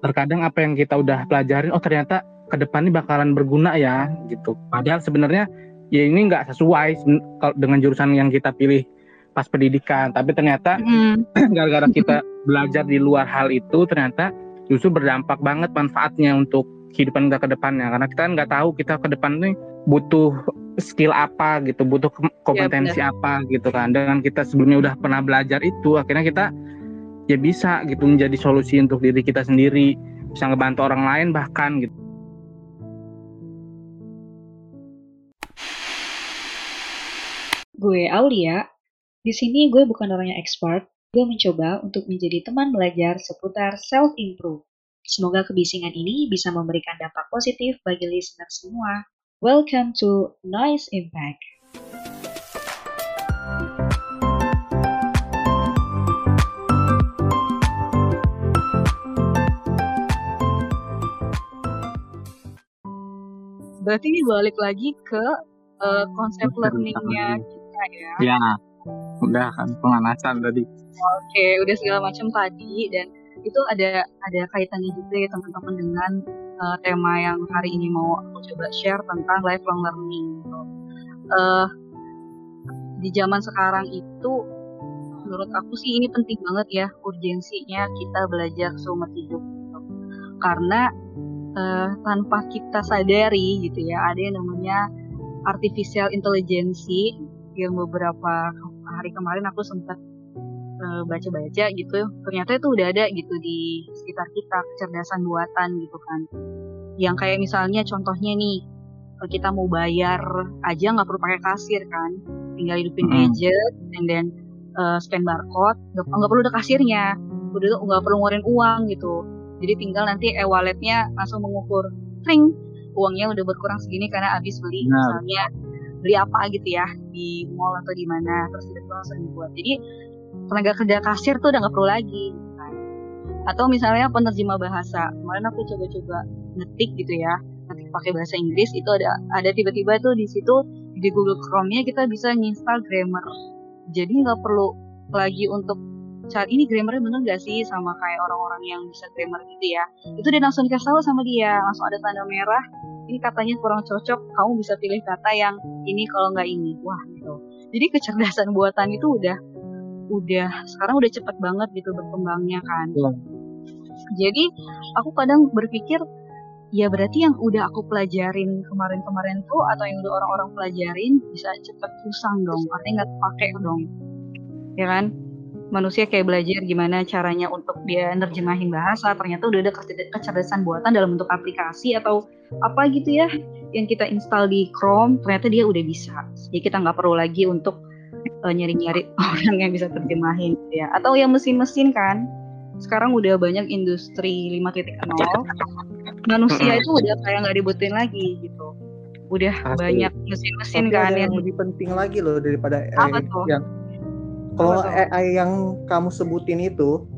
terkadang apa yang kita udah pelajarin oh ternyata ke depan ini bakalan berguna ya gitu. Padahal sebenarnya ya ini nggak sesuai dengan jurusan yang kita pilih pas pendidikan. Tapi ternyata gara-gara mm. kita belajar di luar hal itu ternyata justru berdampak banget manfaatnya untuk kehidupan kita ke depannya. Karena kita nggak tahu kita ke depan nih butuh skill apa gitu. Butuh kompetensi ya, apa gitu kan. Dengan kita sebelumnya udah pernah belajar itu akhirnya kita ya bisa gitu menjadi solusi untuk diri kita sendiri bisa ngebantu orang lain bahkan gitu gue Aulia di sini gue bukan orang yang expert, gue mencoba untuk menjadi teman belajar seputar self-improve. Semoga kebisingan ini bisa memberikan dampak positif bagi listener semua. Welcome to Noise Impact. Berarti ini balik lagi ke uh, konsep learningnya kita ya. Ya, udah kan pemanasan tadi oke udah segala macam tadi dan itu ada ada kaitannya juga ya teman-teman dengan uh, tema yang hari ini mau aku coba share tentang lifelong learning gitu. Uh, di zaman sekarang itu menurut aku sih ini penting banget ya urgensinya kita belajar seumur hidup gitu. karena uh, tanpa kita sadari gitu ya. Ada yang namanya artificial intelligence yang beberapa hari kemarin aku sempat uh, baca-baca gitu. Ternyata itu udah ada gitu di sekitar kita kecerdasan buatan gitu kan. Yang kayak misalnya contohnya nih kita mau bayar aja nggak perlu pakai kasir kan. Tinggal hidupin mm -hmm. gadget and then uh, scan barcode nggak perlu ada kasirnya. Udah nggak perlu ngeluarin uang gitu jadi tinggal nanti e-walletnya langsung mengukur ring uangnya udah berkurang segini karena habis beli nah. misalnya beli apa gitu ya di mall atau di mana terus itu langsung dibuat jadi tenaga kerja kasir tuh udah nggak perlu lagi kan. atau misalnya penerjemah bahasa kemarin aku coba-coba ngetik gitu ya ngetik pakai bahasa Inggris itu ada ada tiba-tiba tuh di situ di Google Chrome-nya kita bisa nginstal grammar jadi nggak perlu lagi untuk cari ini grammarnya bener gak sih sama kayak orang-orang yang bisa grammar gitu ya? Itu dia langsung dikasih tahu sama dia langsung ada tanda merah. Ini katanya kurang cocok kamu bisa pilih kata yang ini kalau nggak ini. Wah gitu. Jadi kecerdasan buatan itu udah udah sekarang udah cepet banget gitu berkembangnya kan. Ya. jadi aku kadang berpikir ya berarti yang udah aku pelajarin kemarin-kemarin tuh atau yang udah orang-orang pelajarin bisa cepet usang dong artinya nggak pakai dong. Ya kan manusia kayak belajar gimana caranya untuk dia nerjemahin bahasa ternyata udah ada kecerdasan buatan dalam bentuk aplikasi atau apa gitu ya yang kita install di Chrome ternyata dia udah bisa. Jadi kita nggak perlu lagi untuk uh, nyari-nyari orang yang bisa terjemahin gitu ya. Atau yang mesin-mesin kan sekarang udah banyak industri 5.0 manusia itu udah kayak nggak dibutuhin lagi gitu. Udah Asli. banyak mesin-mesin kan yang lebih penting lagi loh daripada apa tuh? yang kalau AI yang kamu sebutin itu,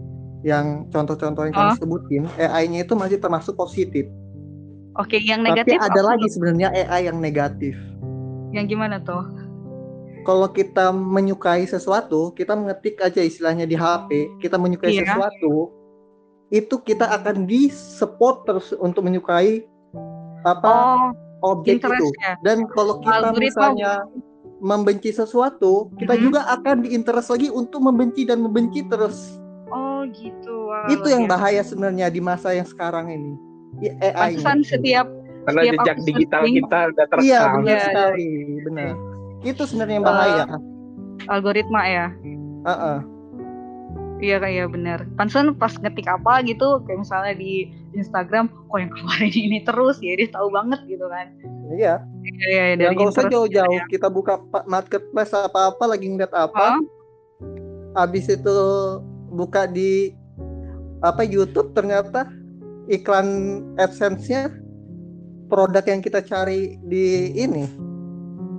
yang contoh-contoh yang oh. kamu sebutin, AI-nya itu masih termasuk positif. Oke, yang negatif. Tapi ada lagi sebenarnya AI yang negatif. Yang gimana tuh? Kalau kita menyukai sesuatu, kita mengetik aja istilahnya di HP, kita menyukai iya. sesuatu, itu kita akan di support terus untuk menyukai apa oh, objek itu. Dan kalau kita Algoritma. misalnya membenci sesuatu, kita hmm. juga akan diinterest lagi untuk membenci dan membenci terus. Oh gitu. Wow, itu yang bahaya sebenarnya di masa yang sekarang ini. AI. Pesan setiap karena setiap jejak digital kita udah terekam. Iya benar ya, sekali, benar. Itu sebenarnya yang bahaya. Uh, algoritma ya. Uh -uh. Iya kayak benar. Pansen pas ngetik apa gitu, kayak misalnya di Instagram, kok yang kemarin ini terus ya dia tahu banget gitu kan. Iya. Iya, iya, iya dari kalau usah jauh-jauh, ya. kita buka marketplace apa-apa lagi ngeliat apa. Huh? Habis itu buka di apa YouTube ternyata iklan AdSense-nya produk yang kita cari di ini.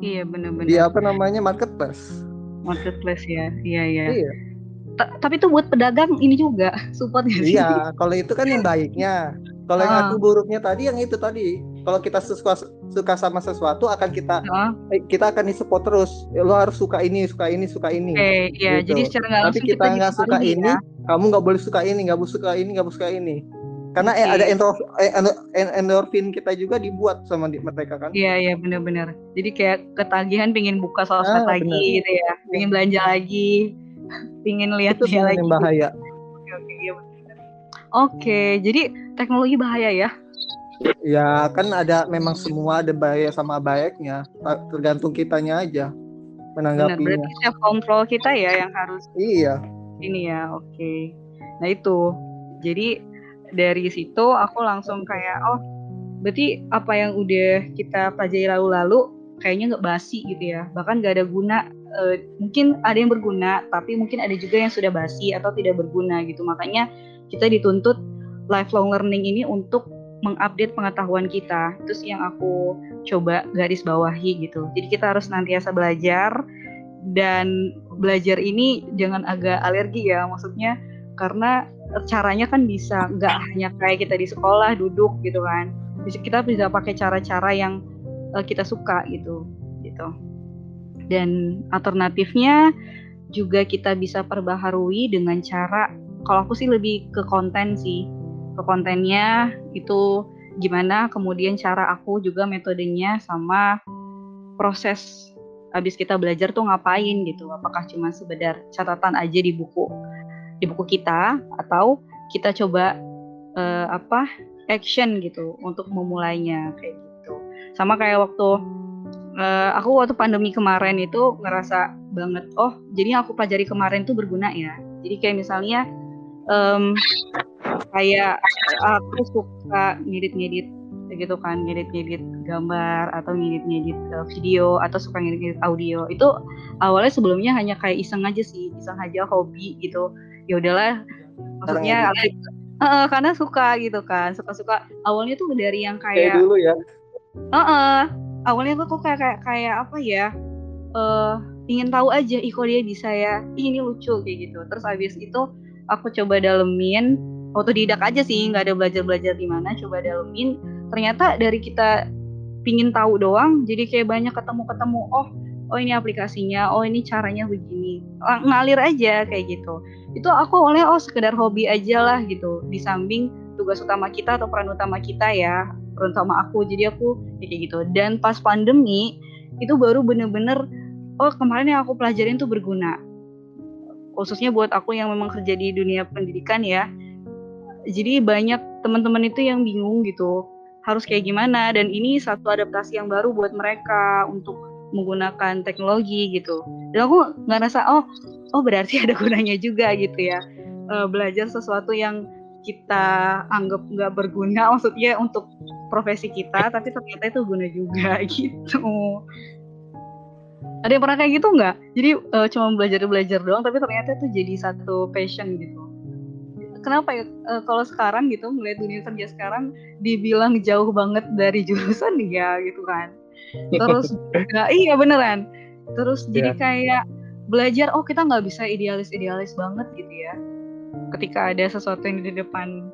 Iya benar-benar. Di apa namanya marketplace. Marketplace ya, iya iya. Iya tapi itu buat pedagang ini juga support sih? Iya, kalau itu kan yang baiknya. Kalau yang aku ah. buruknya tadi yang itu tadi. Kalau kita suka suka sama sesuatu akan kita uh. kita akan support terus. Lo harus suka ini, suka ini, suka ini. Eh, iya, gitu. jadi secara nggak Tapi kita nggak suka ini, ya. kamu nggak boleh suka ini, nggak boleh suka ini, nggak boleh suka ini. karena eh, ada endorfin, eh, endorfin kita juga dibuat sama di, mereka kan iya iya benar-benar jadi kayak ketagihan pengen buka sosmed ah, lagi bener. gitu ya pengen belanja lagi pengen lihat itu dia lagi. bahaya. Oke oke iya oke jadi teknologi bahaya ya? Ya kan ada memang semua ada bahaya sama baiknya. Tergantung kitanya aja menanggapinya. Benar, berarti self control kita ya yang harus iya. ini ya oke. Okay. nah itu. Jadi dari situ aku langsung kayak oh berarti apa yang udah kita pelajari lalu-lalu kayaknya nggak basi gitu ya. Bahkan nggak ada guna uh, mungkin ada yang berguna tapi mungkin ada juga yang sudah basi atau tidak berguna gitu makanya kita dituntut lifelong learning ini untuk mengupdate pengetahuan kita. Sih yang aku coba garis bawahi gitu. Jadi kita harus nantiasa belajar dan belajar ini jangan agak alergi ya maksudnya karena caranya kan bisa nggak hanya kayak kita di sekolah duduk gitu kan bisa kita bisa pakai cara-cara yang uh, kita suka gitu gitu dan alternatifnya juga kita bisa perbaharui dengan cara kalau aku sih lebih ke konten sih. Ke kontennya itu gimana kemudian cara aku juga metodenya sama proses habis kita belajar tuh ngapain gitu. Apakah cuma sekedar catatan aja di buku di buku kita atau kita coba uh, apa action gitu untuk memulainya kayak gitu. Sama kayak waktu uh, aku waktu pandemi kemarin itu ngerasa banget oh jadi aku pelajari kemarin tuh berguna ya. Jadi kayak misalnya um, kayak aku suka ngedit-ngedit gitu kan ngedit-ngedit gambar atau ngedit-ngedit uh, video atau suka ngedit-ngedit audio. Itu awalnya sebelumnya hanya kayak iseng aja sih iseng aja hobi gitu. Ya udahlah maksudnya uh, karena suka gitu kan suka-suka. Awalnya tuh dari yang kayak, kayak dulu ya. Uh, uh, awalnya tuh kayak kayak kayak apa ya uh, ingin tahu aja ih dia bisa ya? Ini lucu kayak gitu. Terus abis itu aku coba dalemin otodidak aja sih nggak ada belajar belajar di mana coba dalemin. Ternyata dari kita pingin tahu doang jadi kayak banyak ketemu ketemu oh oh ini aplikasinya oh ini caranya begini. Ngalir aja kayak gitu. Itu aku oleh oh sekedar hobi aja lah gitu. Di samping tugas utama kita atau peran utama kita ya peran utama aku. Jadi aku ya kayak gitu. Dan pas pandemi itu baru bener-bener oh kemarin yang aku pelajarin tuh berguna. Khususnya buat aku yang memang kerja di dunia pendidikan ya. Jadi banyak teman-teman itu yang bingung gitu harus kayak gimana? Dan ini satu adaptasi yang baru buat mereka untuk menggunakan teknologi gitu. Dan aku nggak rasa oh oh berarti ada gunanya juga gitu ya uh, belajar sesuatu yang kita anggap nggak berguna maksudnya untuk profesi kita tapi ternyata itu guna juga gitu. Ada yang pernah kayak gitu nggak? Jadi uh, cuma belajar belajar doang tapi ternyata itu jadi satu passion gitu. Kenapa ya? Uh, kalau sekarang gitu melihat dunia kerja sekarang dibilang jauh banget dari jurusan ya gitu kan. Terus juga, iya beneran. Terus yeah. jadi iya. kayak belajar oh kita nggak bisa idealis idealis banget gitu ya ketika ada sesuatu yang di depan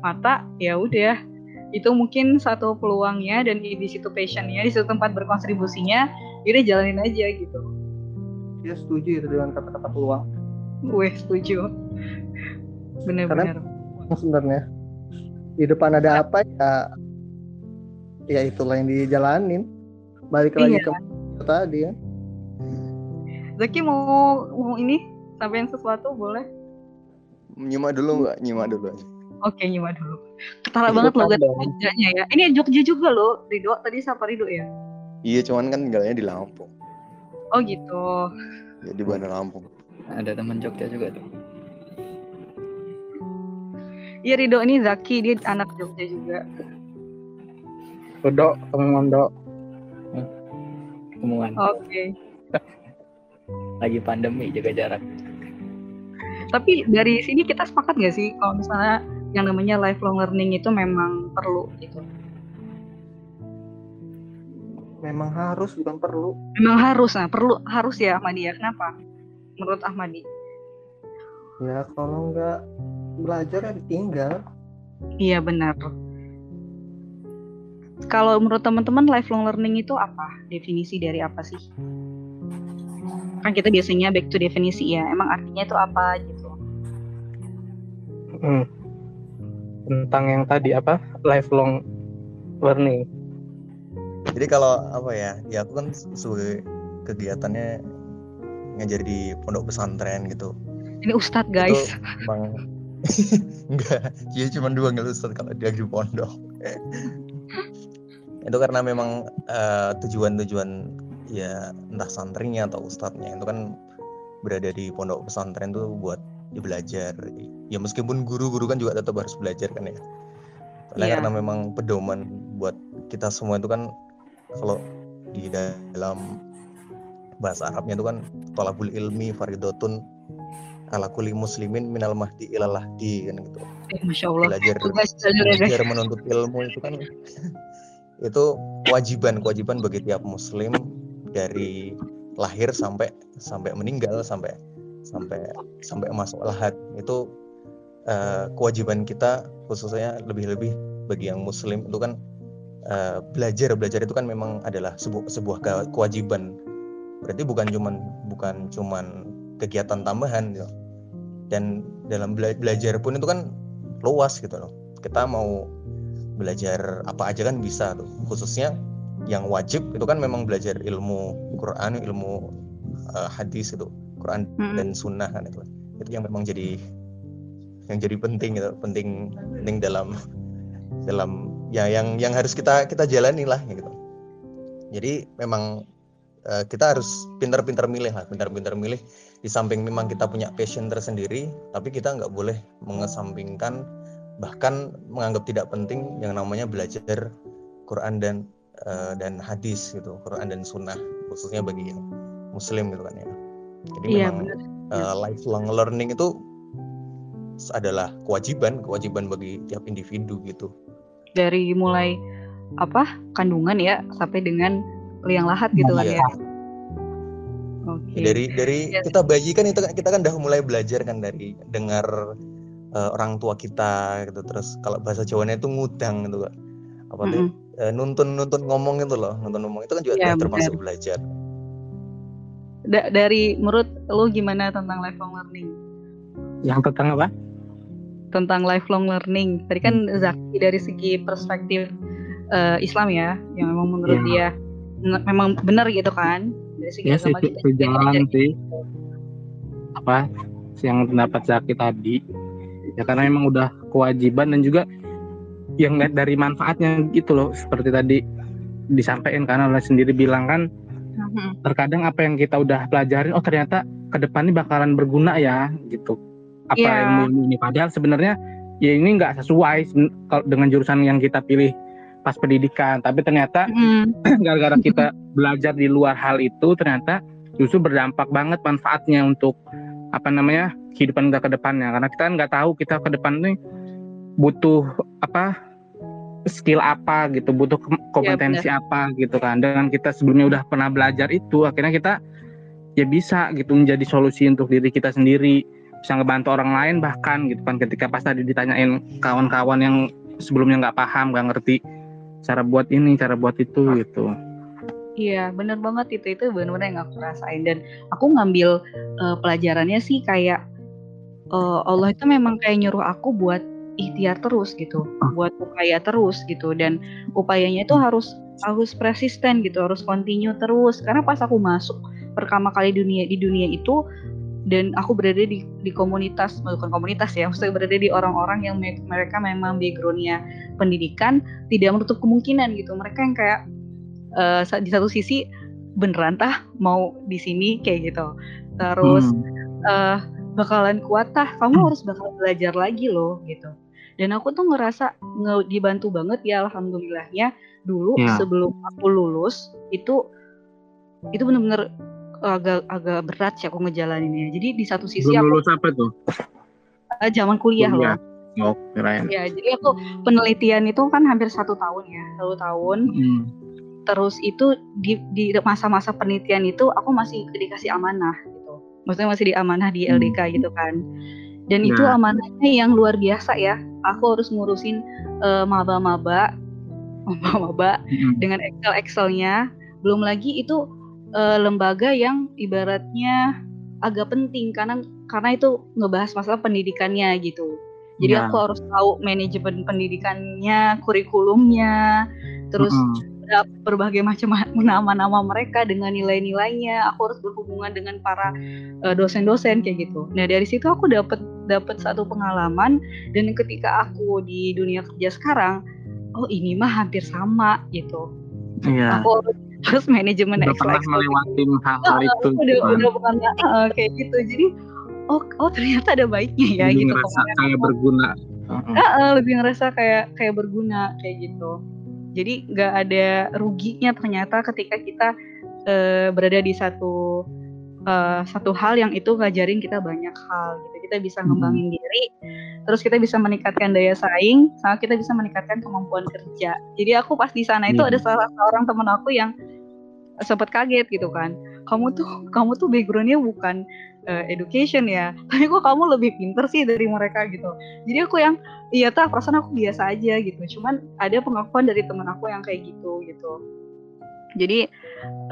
mata ya udah. Itu mungkin satu peluangnya dan di, situ passionnya di situ tempat berkontribusinya jadi jalanin aja gitu. Ya setuju itu dengan kata-kata peluang. Gue setuju. Benar-benar. Sebenarnya. Di depan ada apa ya ya itulah yang dijalanin. Balik lagi iya. ke tadi ya. Zaki mau mau ini sampein sesuatu boleh nyimak dulu nggak nyimak dulu Oke, nyimak dulu. Ketara banget loh Jogjanya ya. Ini Jogja juga loh, Rido. Tadi siapa Rido ya? Iya, cuman kan tinggalnya di Lampung. Oh gitu. Jadi Bandar Lampung. Ada teman Jogja juga tuh. Iya Rido ini Zaki dia anak Jogja juga. Rido teman Do. Omongan. Oke. Okay. Lagi pandemi jaga jarak. Tapi dari sini kita sepakat gak sih kalau misalnya yang namanya lifelong learning itu memang perlu gitu? Memang harus bukan perlu. Memang harus nah perlu harus ya Ahmadi ya kenapa? Menurut Ahmadi? Ya kalau nggak belajar ya ditinggal. Iya benar. Kalau menurut teman-teman lifelong learning itu apa? Definisi dari apa sih? Kan kita biasanya back to definisi ya. Emang artinya itu apa gitu? Hmm. tentang yang tadi apa lifelong learning. Jadi kalau apa ya, ya aku kan sebagai kegiatannya ngajar di pondok pesantren gitu. Ini Ustadz guys. Itu emang enggak, dia cuma dua nggak Ustadz kalau dia di pondok. itu karena memang uh, tujuan-tujuan ya entah santrinya atau ustadznya itu kan berada di pondok pesantren tuh buat ya belajar ya meskipun guru-guru kan juga tetap harus belajar kan ya karena yeah. karena memang pedoman buat kita semua itu kan kalau di dalam bahasa Arabnya itu kan tolabul ilmi faridotun ala kulli muslimin minal mahdi ilalah di kan gitu. Eh, Masya Allah. Belajar, belajar menuntut ilmu itu kan itu kewajiban kewajiban bagi tiap muslim dari lahir sampai sampai meninggal sampai sampai sampai masuk lahat itu uh, kewajiban kita khususnya lebih-lebih bagi yang muslim itu kan uh, belajar. Belajar itu kan memang adalah sebuah sebuah kewajiban. Berarti bukan cuman bukan cuman kegiatan tambahan gitu. dan dalam bela belajar pun itu kan luas gitu loh. Kita mau belajar apa aja kan bisa tuh. Khususnya yang wajib itu kan memang belajar ilmu Quran ilmu uh, hadis itu Quran hmm. dan Sunnah kan itu. Itu yang memang jadi yang jadi penting gitu penting penting dalam dalam ya yang yang harus kita kita jalani lah gitu. Jadi memang uh, kita harus pintar-pintar milih lah pintar-pintar milih. Di samping memang kita punya passion tersendiri tapi kita nggak boleh mengesampingkan bahkan menganggap tidak penting yang namanya belajar Quran dan uh, dan hadis gitu Quran dan Sunnah khususnya bagi yang Muslim gitu kan ya. Jadi iya, memang uh, lifelong learning itu adalah kewajiban kewajiban bagi tiap individu gitu dari mulai apa kandungan ya sampai dengan liang lahat gitu kan iya. ya Okay. Dari dari yes. kita bayi kan itu kita kan udah mulai belajar kan dari dengar uh, orang tua kita gitu terus kalau bahasa Jawanya itu ngudang gitu kak apa mm -hmm. uh, nuntun nuntun ngomong gitu loh nuntun ngomong itu kan juga ya, termasuk bener. belajar da dari menurut lo gimana tentang lifelong learning yang tentang apa tentang lifelong learning tadi kan hmm. Zaki dari segi perspektif uh, Islam ya yang memang menurut ya. dia memang benar gitu kan dari segi ya, sih, kita, jalan sih apa yang pendapat Zaki tadi ya karena memang udah kewajiban dan juga yang lihat dari manfaatnya gitu loh seperti tadi disampaikan karena oleh sendiri bilang kan mm-hmm. terkadang apa yang kita udah pelajarin oh ternyata ke depan ini bakalan berguna ya gitu apa yeah. ilmu ini? Padahal sebenarnya ya ini nggak sesuai dengan jurusan yang kita pilih pas pendidikan. Tapi ternyata mm. gara-gara kita belajar di luar hal itu ternyata justru berdampak banget manfaatnya untuk apa namanya kehidupan kita ke depannya. Karena kita kan nggak tahu kita ke depan nih butuh apa skill apa gitu butuh kompetensi ya, apa gitu kan. Dengan kita sebelumnya udah pernah belajar itu akhirnya kita ya bisa gitu menjadi solusi untuk diri kita sendiri bisa ngebantu orang lain bahkan gitu kan ketika pas tadi ditanyain kawan-kawan yang sebelumnya nggak paham nggak ngerti cara buat ini cara buat itu gitu. Iya, bener banget itu itu bener-bener yang aku rasain. Dan aku ngambil uh, pelajarannya sih kayak uh, Allah itu memang kayak nyuruh aku buat ikhtiar terus gitu, ah. buat upaya terus gitu. Dan upayanya itu harus harus persisten gitu, harus continue terus. Karena pas aku masuk pertama kali dunia di dunia itu dan aku berada di, di komunitas bukan komunitas ya maksudnya berada di orang-orang yang mereka memang backgroundnya pendidikan tidak menutup kemungkinan gitu mereka yang kayak uh, di satu sisi beneran tah mau di sini kayak gitu terus hmm. uh, bakalan kuat tah kamu hmm. harus bakal belajar lagi loh gitu dan aku tuh ngerasa nge dibantu banget ya alhamdulillahnya dulu ya. sebelum aku lulus itu itu bener-bener agak agak berat sih aku ngejalaninnya jadi di satu sisi Belum aku lulus apa tuh uh, zaman kuliah, kuliah. loh Oh, keren. Ya, jadi aku penelitian itu kan hampir satu tahun ya, satu tahun. Hmm terus itu di di masa-masa penelitian itu aku masih dikasih amanah gitu maksudnya masih di amanah di LDK hmm. gitu kan dan nah. itu amanahnya yang luar biasa ya aku harus ngurusin uh, maba-maba maba-maba hmm. dengan Excel Excelnya belum lagi itu uh, lembaga yang ibaratnya agak penting karena karena itu ngebahas masalah pendidikannya gitu Jadi Ya. aku harus tahu manajemen pendidikannya, kurikulumnya, terus Mm-mm. ada berbagai macam nama-nama mereka dengan nilai-nilainya. Aku harus berhubungan dengan para eh, dosen-dosen kayak gitu. Nah dari situ aku dapat dapat satu pengalaman dan ketika aku di dunia kerja sekarang, oh ini mah hampir sama gitu. Iya. Aku harus, harus manajemen Udah pernah melewati hal-hal Oh, itu. udah gitu kan. udah bukan eh, kayak gitu. Jadi oh oh ternyata ada baiknya ya Jadi gitu. ngerasa Kemarin kayak berguna. Mm-mm. Heeh, lebih ngerasa kayak kayak berguna kayak gitu. Jadi nggak ada ruginya ternyata ketika kita eh, berada di satu eh, satu hal yang itu ngajarin kita banyak hal gitu. Kita bisa ngembangin diri, terus kita bisa meningkatkan daya saing, sama kita bisa meningkatkan kemampuan kerja. Jadi aku pas di sana itu ada salah seorang temen aku yang sempat kaget gitu kan. Kamu tuh kamu tuh backgroundnya bukan eh, education ya, tapi kok kamu lebih pinter sih dari mereka gitu. Jadi aku yang iya tak perasaan aku biasa aja gitu. Cuman ada pengakuan dari temen aku yang kayak gitu gitu. Jadi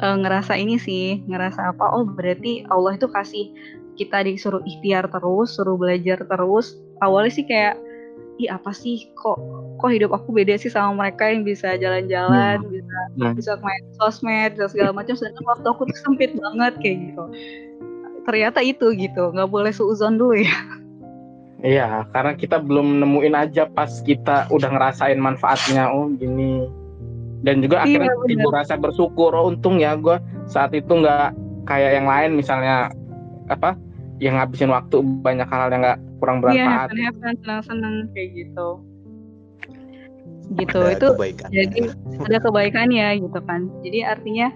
eh, ngerasa ini sih, ngerasa apa? Oh berarti Allah itu kasih kita disuruh ikhtiar terus, suruh belajar terus. Awalnya sih kayak, ih apa sih kok kok hidup aku beda sih sama mereka yang bisa jalan-jalan, bisa Hmm. bisa main sosmed, bisa segala macam. Sedangkan waktu aku tuh sempit banget kayak gitu. Ternyata itu gitu, nggak boleh suuzon dulu ya. Iya, karena kita belum nemuin aja pas kita udah ngerasain manfaatnya. Oh gini. Dan juga Iya, akhirnya bener. timbul rasa bersyukur. Oh untung ya gue saat itu nggak kayak yang lain misalnya apa yang ngabisin waktu banyak hal yang nggak kurang Iya, bermanfaat. have fun, senang-senang kayak gitu. Gitu, Ada itu kebaikan. jadi ada kebaikannya gitu kan. Jadi artinya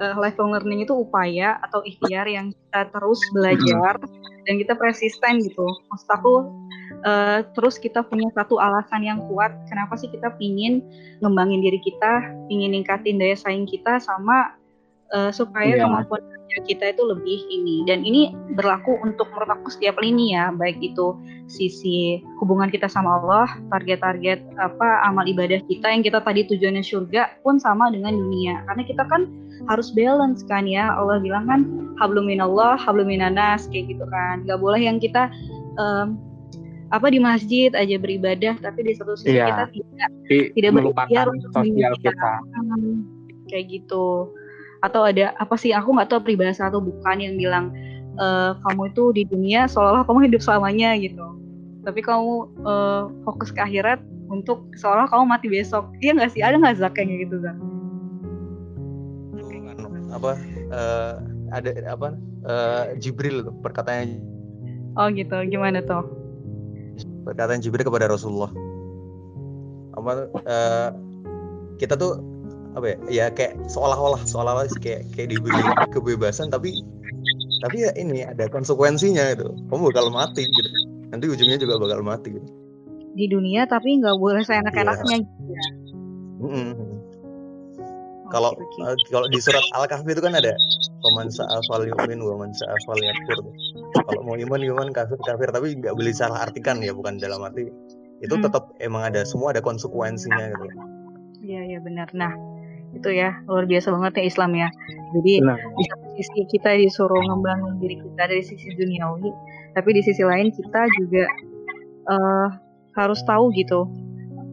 eh, lifelong learning itu upaya atau ikhtiar yang kita terus belajar dan kita persisten gitu. Maksud aku eh, terus kita punya satu alasan yang kuat kenapa sih kita pingin ngembangin diri kita, pingin ningkatin daya saing kita sama eh, supaya Iya. kemampuan kerja kita itu lebih ini dan ini berlaku untuk menurut aku setiap lini ya baik itu sisi hubungan kita sama Allah target-target apa amal ibadah kita yang kita tadi tujuannya surga pun sama dengan dunia karena kita kan harus balance kan ya Allah bilang kan hablum minallah hablum minanas kayak gitu kan nggak boleh yang kita em, apa di masjid aja beribadah tapi di satu sisi Iya. kita tidak Tapi tidak melupakan sosial dunia. kita. Hmm, kayak gitu atau ada apa sih? Aku nggak tahu peribahasa atau bukan yang bilang eh, kamu itu di dunia seolah kamu hidup selamanya gitu. Tapi kamu eh, fokus ke akhirat untuk seolah kamu mati besok. Iya nggak sih? Ada nggak Zak kayak gitu Zak? Apa eh, ada apa eh, Jibril tuh perkataan oh gitu. Gimana tuh? Perkataan Jibril kepada Rasulullah. Apa eh, kita tuh apa ya? Ya kayak seolah-olah seolah-olah kayak kayak diberi kebebasan tapi tapi ya ini ada konsekuensinya gitu. Kamu bakal mati gitu. Nanti ujungnya juga bakal mati gitu. di dunia tapi nggak boleh seenak-enaknya gitu ya. Mm-mm. Oke, kalau eh, kalau di surat al-kahfi itu kan ada paman sa'afal yu'min wa man sa'afal yakfur kalau mau iman iman kafir kafir tapi nggak boleh salah artikan ya bukan dalam arti. Itu Hmm. tetap emang ada semua ada konsekuensinya gitu. Iya iya benar. Nah itu ya. Luar biasa banget ya Islam ya. Jadi Benar. di satu sisi kita disuruh ngembangin diri kita dari sisi duniawi tapi di sisi lain kita juga eh, harus tahu gitu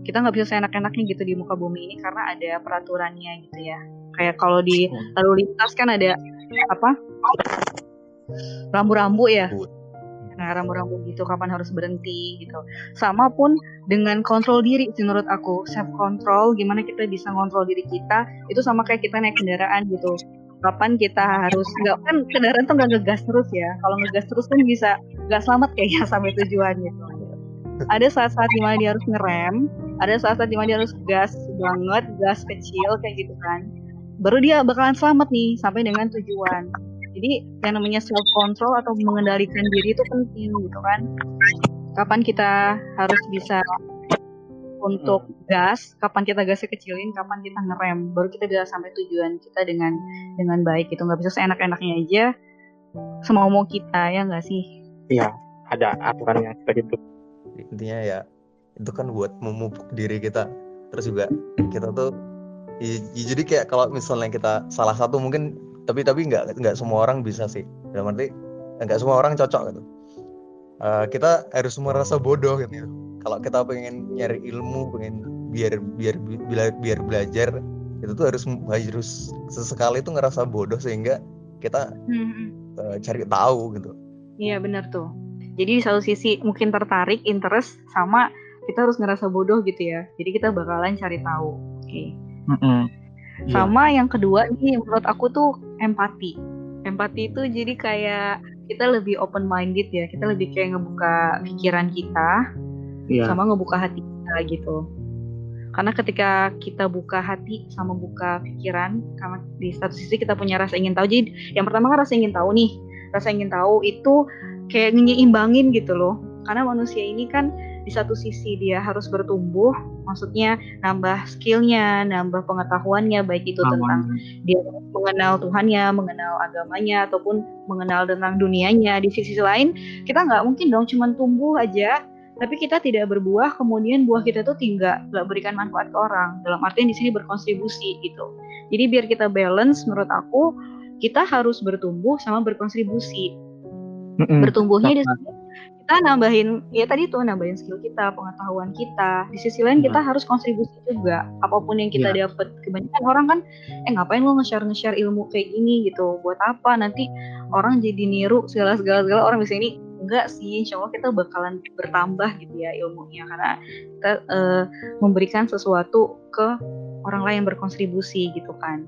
kita nggak bisa seenak-enaknya gitu di muka bumi ini karena ada peraturannya gitu ya. Kayak kalau di lalu lintas kan ada apa rambu-rambu ya rambu-rambu gitu kapan harus berhenti gitu. Sama pun dengan kontrol diri sih menurut aku. Self control gimana kita bisa ngontrol diri kita itu sama kayak kita naik kendaraan gitu. Kapan kita harus nggak kan kendaraan tuh nggak ngegas terus ya. Kalau ngegas terus kan bisa nggak selamat kayaknya sampai tujuan gitu. Ada saat-saat di mana dia harus ngerem ada saat-saat di mana dia harus gas banget gas kecil kayak gitu kan. Baru dia bakalan selamat nih sampai dengan tujuan jadi yang namanya self control atau mengendalikan diri itu penting gitu kan kapan kita harus bisa untuk gas, kapan kita gasnya kecilin, kapan kita ngerem, baru kita bisa sampai tujuan kita dengan dengan baik gitu. Nggak bisa seenak-enaknya aja semau mau kita ya nggak sih? Iya, ada aturannya kita gitu. intinya ya itu kan buat memupuk diri kita terus juga kita tuh i- jadi kayak kalau misalnya kita salah satu mungkin tapi tapi nggak nggak semua orang bisa sih. Dalam arti nggak semua orang cocok gitu. Eh, kita harus merasa bodoh gitu kalau kita pengen nyari ilmu pengen biar biar biar, biar belajar itu tuh harus harus sesekali itu ngerasa bodoh sehingga kita hmm. uh, cari tahu gitu. Iya benar tuh. Jadi di satu sisi mungkin tertarik interest sama kita harus ngerasa bodoh gitu ya. Jadi kita bakalan cari tahu. Oke. Okay. mm -hmm. sama yang kedua nih menurut aku tuh empati. Empati itu jadi kayak kita lebih open minded ya kita lebih kayak ngebuka pikiran kita yeah. sama ngebuka hati kita gitu. Karena ketika kita buka hati sama buka pikiran karena di satu sisi kita punya rasa ingin tahu. Jadi yang pertama kan rasa ingin tahu nih. Rasa ingin tahu itu kayak nyimbangin gitu loh. Karena manusia ini kan di satu sisi dia harus bertumbuh, maksudnya nambah skillnya, nambah pengetahuannya, baik itu tentang dia mengenal Tuhannya, mengenal agamanya, ataupun mengenal tentang dunianya. Di sisi lain, kita nggak mungkin dong cuma tumbuh aja, tapi kita tidak berbuah, kemudian buah kita tuh tinggal nggak berikan manfaat ke orang. Dalam artian di sini berkontribusi gitu. Jadi biar kita balance, menurut aku kita harus bertumbuh sama berkontribusi. Bertumbuhnya di sini kita nambahin ya tadi tuh nambahin skill kita pengetahuan kita. Di sisi lain kita hmm. harus kontribusi juga. Apa pun yang kita yeah. dapat kebanyakan orang kan eh ngapain lo nge-share nge-share ilmu kayak gini? gitu. Buat apa? Nanti orang jadi niru segala segala segala. Orang bisa ini enggak sih insya Allah kita bakalan bertambah gitu ya ilmunya. Karena kita uh, memberikan sesuatu ke orang lain yang berkontribusi gitu kan.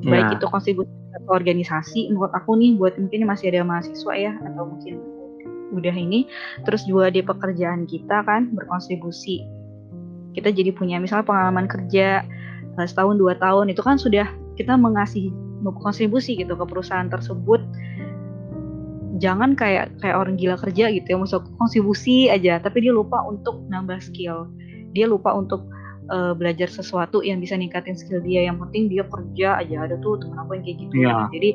Baik yeah. itu kontribusi ke organisasi menurut aku nih buat mungkin masih ada mahasiswa ya atau mungkin udah ini terus juga di pekerjaan kita kan berkontribusi. Kita jadi punya misalnya pengalaman kerja uh, setahun dua tahun itu kan sudah kita mengasih kontribusi gitu ke perusahaan tersebut. Jangan kayak kayak orang gila kerja gitu ya masuk kontribusi aja tapi dia lupa untuk nambah skill. Dia lupa untuk uh, belajar sesuatu yang bisa ningkatin skill dia yang penting dia kerja aja. Ada tuh teman aku yang kayak gitu yeah. jadi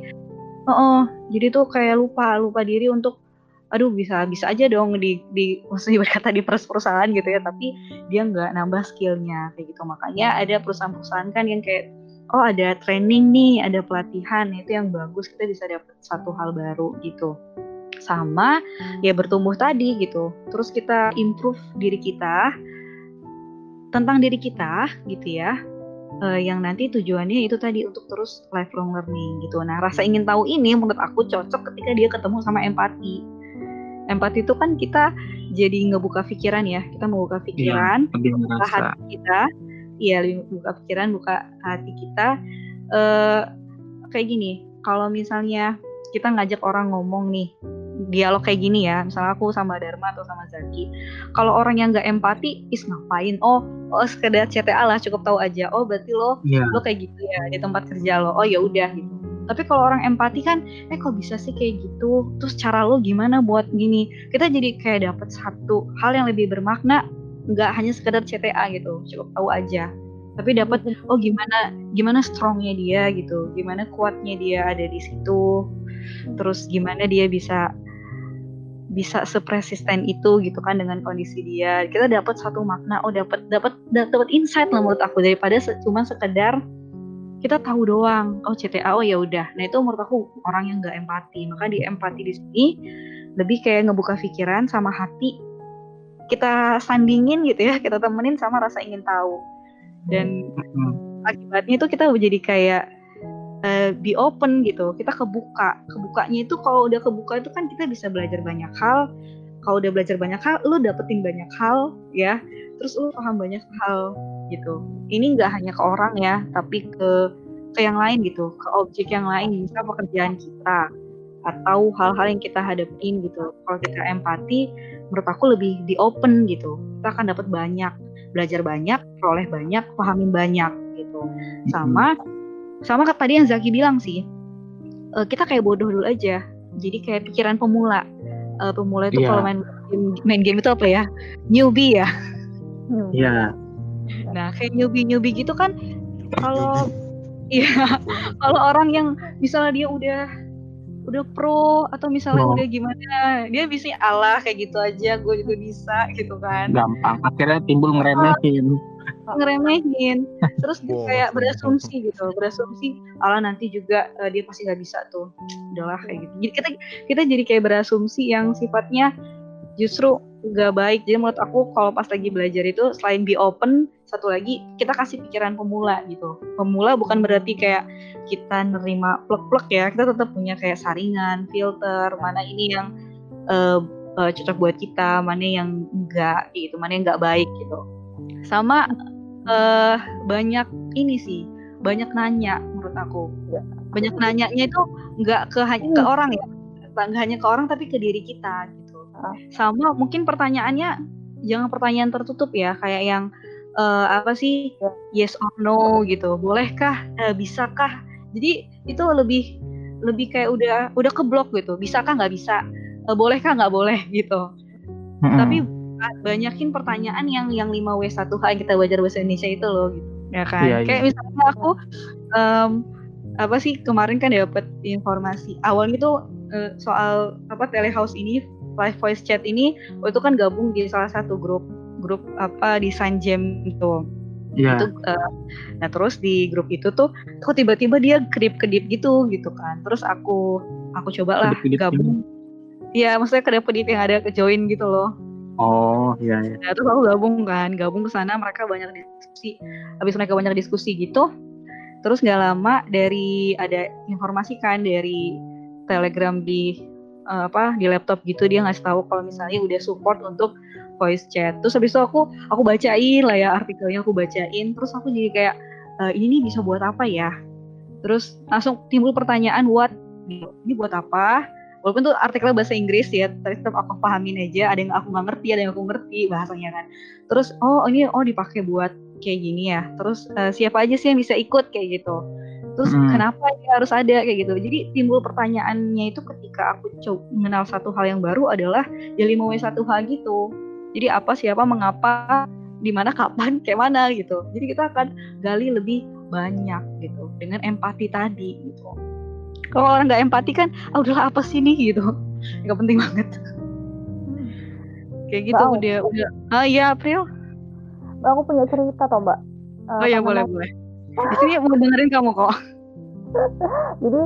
oh, oh jadi tuh kayak lupa lupa diri untuk aduh bisa bisa aja dong di di maksudnya berkata di perusahaan gitu ya tapi dia nggak nambah skillnya kayak gitu. Makanya ada perusahaan-perusahaan kan yang kayak oh ada training nih ada pelatihan itu yang bagus kita bisa dapat satu hal baru gitu. Sama ya bertumbuh tadi gitu. Terus kita improve diri kita tentang diri kita gitu ya uh, yang nanti tujuannya itu tadi untuk terus lifelong learning gitu. Nah, rasa ingin tahu ini menurut aku cocok ketika dia ketemu sama empati empati itu kan kita jadi ngebuka pikiran ya. Kita membuka iya, pikiran ya, buka hati kita. Iya buka pikiran buka hati kita. Uh, kayak gini kalau misalnya kita ngajak orang ngomong nih dialog kayak gini ya misalnya aku sama Dharma atau sama Zaki kalau orang yang nggak empati is ngapain? Oh oh sekedar CTA lah cukup tahu aja. Oh berarti lo yeah. lo kayak gitu ya di tempat kerja lo. Oh ya udah gitu tapi kalau orang empati kan eh kok bisa sih kayak gitu? Terus cara lo gimana buat gini? Kita jadi kayak dapet satu hal yang lebih bermakna nggak hanya sekedar CTA gitu cukup tahu aja. Tapi dapat oh gimana gimana strongnya dia gitu gimana kuatnya dia ada di situ terus gimana dia bisa bisa sepresisten itu gitu kan dengan kondisi dia. Kita dapat satu makna oh dapat dapat dapat insight lah menurut aku daripada cuma sekedar kita tahu doang. Oh CTA oh ya udah. Nah itu menurut aku orang yang nggak empati. Maka di empati di sini lebih kayak ngebuka pikiran sama hati. Kita sandingin gitu ya kita temenin sama rasa ingin tahu. Dan akibatnya itu kita jadi kayak uh, be open gitu. Kita kebuka. Kebukanya itu kalau udah kebuka itu kan kita bisa belajar banyak hal kalau udah belajar banyak hal lu dapetin banyak hal ya terus lu paham banyak hal gitu. Ini nggak hanya ke orang ya, tapi ke ke yang lain gitu, ke objek yang lain, misal pekerjaan kita atau hal-hal yang kita hadapin gitu. Kalau kita empati, menurut aku lebih di open gitu. Kita akan dapat banyak, belajar banyak, peroleh banyak, pahamin banyak gitu. Sama sama tadi yang Zaki bilang sih, uh, kita kayak bodoh dulu aja. Jadi kayak pikiran pemula. Uh, pemula itu yeah. kalau main game, main game itu apa ya? Newbie ya. Iya. Yeah Nah, kayak newbie-newbie gitu kan kalau iya, kalau orang yang misalnya dia udah udah pro atau misalnya oh. udah gimana, dia bisa Allah kayak gitu aja, gue juga bisa gitu kan. Gampang, akhirnya timbul ngeremehin. Ngeremehin, terus oh, kayak berasumsi gitu, berasumsi Allah nanti juga uh, dia pasti nggak bisa tuh, udahlah kayak gitu. Jadi kita kita jadi kayak berasumsi yang sifatnya justru nggak baik. Jadi menurut aku kalau pas lagi belajar itu selain be open satu lagi kita kasih pikiran pemula gitu. Pemula bukan berarti kayak kita nerima plek-plek ya kita tetap punya kayak saringan filter mana ini yang uh, uh, cocok buat kita mana yang enggak gitu mana yang enggak baik gitu. Sama uh, banyak ini sih banyak nanya menurut aku ya. banyak nanyanya itu nggak ke hanya ke hmm. orang ya nggak hanya ke orang tapi ke diri kita gitu sama mungkin pertanyaannya jangan pertanyaan tertutup ya, kayak yang uh, apa sih ya. yes or no gitu. Bolehkah? Uh, bisakah? Jadi itu lebih lebih kayak udah udah keblok gitu. Bisakah nggak bisa? Uh, bolehkah nggak boleh gitu. Hmm. Tapi banyakin pertanyaan yang yang 5W1H yang kita belajar bahasa Indonesia itu loh gitu. Ya kan? Ya, kayak ya. misalnya aku um, apa sih kemarin kan dapat informasi awalnya tuh uh, soal apa telehouse ini live voice chat ini itu kan gabung di salah satu grup grup apa desain jam itu yeah. itu uh, nah terus di grup itu tuh kok tiba-tiba dia kedip kedip gitu gitu kan terus aku aku coba lah gabung Iya, maksudnya kedip kedip yang ada ke join gitu loh. Oh, iya iya. Nah, terus aku gabung kan, gabung ke sana mereka banyak diskusi. Habis mereka banyak diskusi gitu, terus nggak lama dari ada informasi kan dari Telegram di uh, apa di laptop gitu dia ngasih tahu kalau misalnya udah support untuk voice chat terus habis itu aku aku bacain lah ya artikelnya aku bacain terus aku jadi kayak e, ini nih bisa buat apa ya terus langsung timbul pertanyaan what ini buat apa walaupun tuh artikelnya bahasa Inggris ya tapi tetap aku pahamin aja ada yang aku nggak ngerti ada yang aku ngerti bahasanya kan. Terus oh ini oh dipakai buat kayak gini ya. Terus uh, siapa aja sih yang bisa ikut? kayak gitu. Terus hmm. kenapa ini harus ada? kayak gitu. Jadi timbul pertanyaannya itu ketika aku coba mengenal satu hal yang baru adalah ya 5W1H gitu. Jadi apa siapa mengapa di mana kapan kayak mana gitu. Jadi kita akan gali lebih banyak gitu dengan empati tadi gitu kalau orang nggak empati kan ah udahlah apa sih nih? gitu. Nggak penting banget. Kayak gitu mbak, udah udah. Ah iya April? Aku punya cerita toh mbak. Uh, oh ya boleh boleh. Di sini mau dengerin kamu kok. Jadi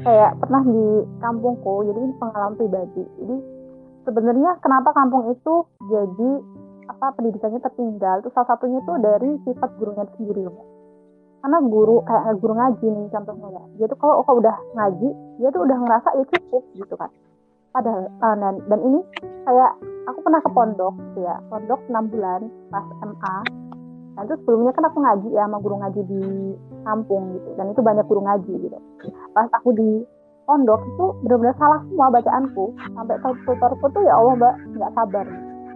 kayak pernah di kampungku jadi ini pengalaman pribadi. Jadi sebenarnya kenapa kampung itu jadi apa pendidikannya tertinggal itu salah satunya itu dari sifat gurunya sendiri loh karena guru kayak guru ngaji nih contohnya ya. Dia tuh kalau kalau udah ngaji dia tuh udah ngerasa ya cukup gitu kan. Padahal uh, dan, dan ini kayak aku pernah ke pondok gitu ya. Pondok 6 bulan pas MA Nah itu sebelumnya kan aku ngaji ya sama guru ngaji di kampung gitu. Dan itu banyak guru ngaji gitu. Pas aku di pondok itu benar-benar salah semua bacaanku. Sampai tutorku tuh ya Allah mbak nggak sabar.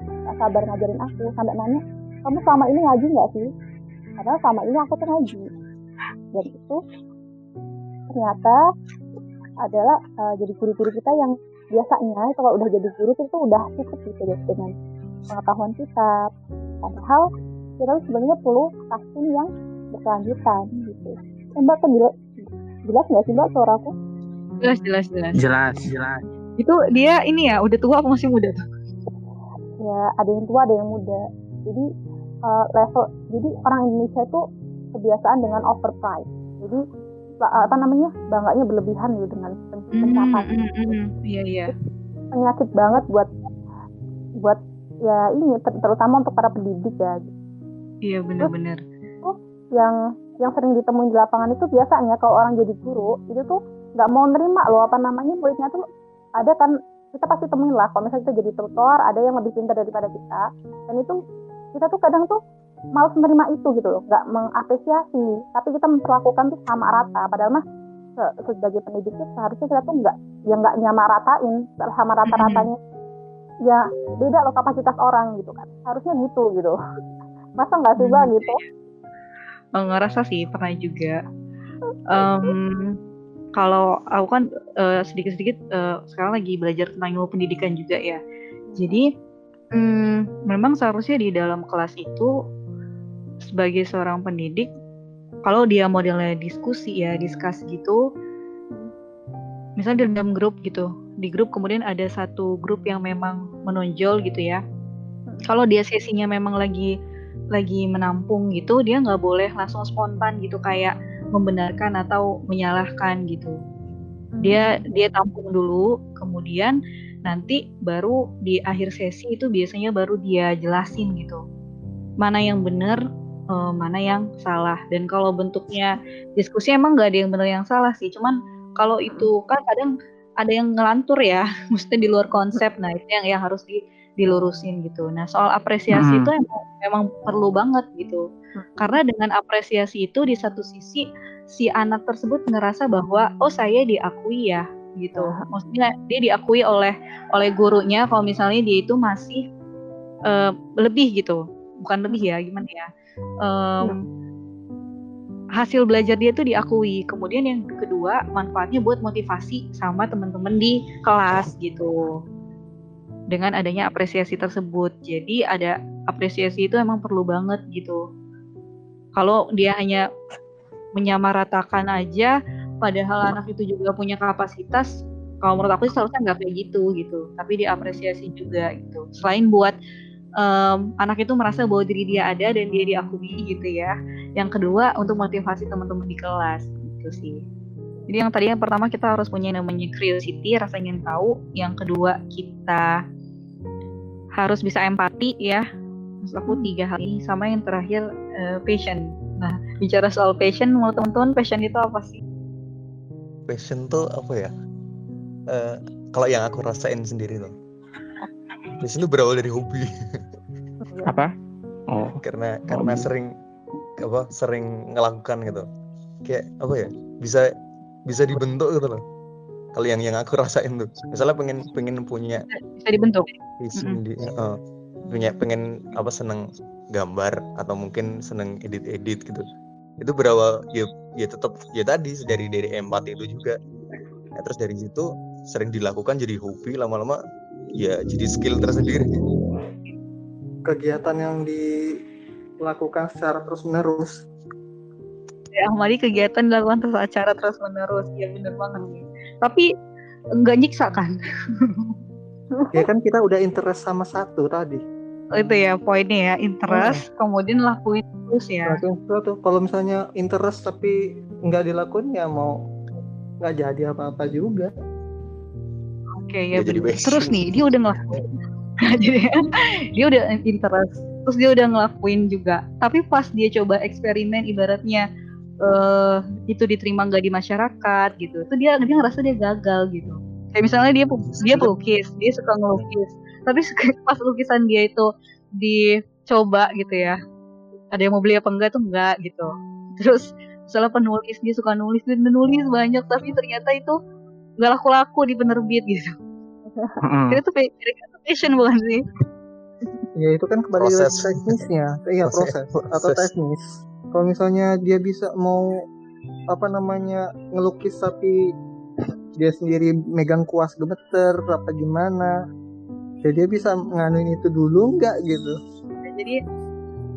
Nggak sabar ngajarin aku. Sampai nanya kamu selama ini ngaji nggak sih? Padahal selama ini aku tuh ngaji dan itu ternyata adalah uh, jadi guru-guru kita yang biasanya itu kalau udah jadi guru itu udah cukup gitu ya dengan pengetahuan kita padahal kita sebenarnya perlu vaksin yang berkelanjutan gitu. Eh, mbak kan jelas, jelas nggak sih mbak suaraku? Jelas jelas jelas. Jelas jelas. Itu dia ini ya udah tua apa masih muda tuh? Ya ada yang tua ada yang muda. Jadi uh, level jadi orang Indonesia itu kebiasaan dengan overprice. Jadi apa namanya bangganya berlebihan gitu dengan pencapaian. Mm, mm, mm, iya iya. Penyakit banget buat buat ya ini ter terutama untuk para pendidik ya. Iya benar-benar. Yang yang sering ditemuin di lapangan itu biasanya kalau orang jadi guru itu tuh nggak mau nerima loh apa namanya muridnya tuh ada kan kita pasti temuin lah kalau misalnya kita jadi tutor ada yang lebih pintar daripada kita dan itu kita tuh kadang tuh malas menerima itu gitu loh. Nggak mengapresiasi. Tapi kita memperlakukan tuh sama rata. Padahal mah sebagai pendidik tuh seharusnya kita tuh nggak yang nggak nyama ratain. Sama rata-ratanya. Ya beda loh kapasitas orang gitu kan. Harusnya gitu gitu. Masa nggak sih bang gitu? Oh, ngerasa sih pernah juga. Um, kalau aku kan uh, sedikit-sedikit uh, sekarang lagi belajar tentang ilmu pendidikan juga ya. Jadi um, memang seharusnya di dalam kelas itu sebagai seorang pendidik kalau dia modelnya diskusi ya diskus gitu misalnya di dalam grup gitu. Di grup kemudian ada satu grup yang memang menonjol gitu ya. Kalau dia sesinya memang lagi lagi menampung gitu dia nggak boleh langsung spontan gitu kayak membenarkan atau menyalahkan gitu. Dia dia tampung dulu kemudian nanti baru di akhir sesi itu biasanya baru dia jelasin gitu. Mana yang benar uh, mana yang salah dan kalau bentuknya diskusi emang nggak ada yang benar yang salah sih cuman kalau itu kan kadang ada yang ngelantur ya mesti di luar konsep nah itu yang yang harus di, dilurusin gitu nah soal apresiasi hmm. itu emang, emang perlu banget gitu hmm. karena dengan apresiasi itu di satu sisi si anak tersebut ngerasa bahwa oh saya diakui ya gitu. Maksudnya dia diakui oleh oleh gurunya kalau misalnya dia itu masih uh, lebih gitu. Bukan lebih ya, gimana ya? Um, hasil belajar dia itu diakui. Kemudian yang kedua, manfaatnya buat motivasi sama teman-teman di kelas gitu. Dengan adanya apresiasi tersebut. Jadi ada apresiasi itu emang perlu banget gitu. Kalau dia hanya menyamaratakan aja padahal anak itu juga punya kapasitas kalau menurut aku seharusnya nggak kayak gitu gitu tapi diapresiasi juga gitu selain buat um, anak itu merasa bahwa diri dia ada dan dia diakui gitu ya. Yang kedua untuk motivasi teman-teman di kelas gitu sih. Jadi yang tadi yang pertama kita harus punya namanya curiosity rasa ingin tahu. Yang kedua kita harus bisa empati ya. Maksud aku tiga hal ini sama yang terakhir uh, passion. Nah bicara soal passion menurut teman-teman passion itu apa sih? Passion tuh apa ya? Uh, kalau yang aku rasain sendiri tuh. Passion tuh berawal dari hobi apa? Oh. Karena karena oh. sering apa sering ngelakukan gitu. Kayak apa ya bisa bisa dibentuk gitu loh. Kalau yang yang aku rasain tuh. Misalnya pengen pengen punya bisa dibentuk. visi mm -hmm. di, uh, punya pengen apa seneng gambar atau mungkin seneng edit edit gitu. Itu berawal ya ya tetap ya tadi dari dari empati itu juga. Nah, terus dari situ sering dilakukan jadi hobi lama-lama ya jadi skill tersendiri kegiatan yang dilakukan secara terus menerus ya Ahmadi kegiatan dilakukan terus acara terus menerus ya bener banget tapi enggak nyiksa kan? Ya kan kita udah interest sama satu tadi. Itu ya poinnya ya interest hmm. kemudian lakuin terus ya. Lakuin kalau misalnya interest tapi nggak dilakuin ya mau nggak jadi apa-apa juga. Oke okay, ya, terus nih dia udah ngelakuin jadi dia udah interest terus dia udah ngelakuin juga. Tapi pas dia coba eksperimen ibaratnya uh, itu diterima nggak di masyarakat gitu itu dia dia ngerasa dia gagal gitu. Kayak misalnya dia dia pelukis dia suka ngelukis. Tapi pas lukisan dia itu dicoba gitu ya ada yang mau beli apa enggak tuh enggak gitu. Terus setelah penulis dia suka nulis dia nulis banyak tapi ternyata itu nggak laku-laku di penerbit gitu. Hmm. itu passion bukan sih? Ya itu kan kembali proses. teknisnya. Iya proses, proses atau teknis. Kalau misalnya dia bisa mau apa namanya ngelukis tapi dia sendiri megang kuas gemeter apa gimana ya dia bisa nganuin itu dulu nggak gitu? Jadi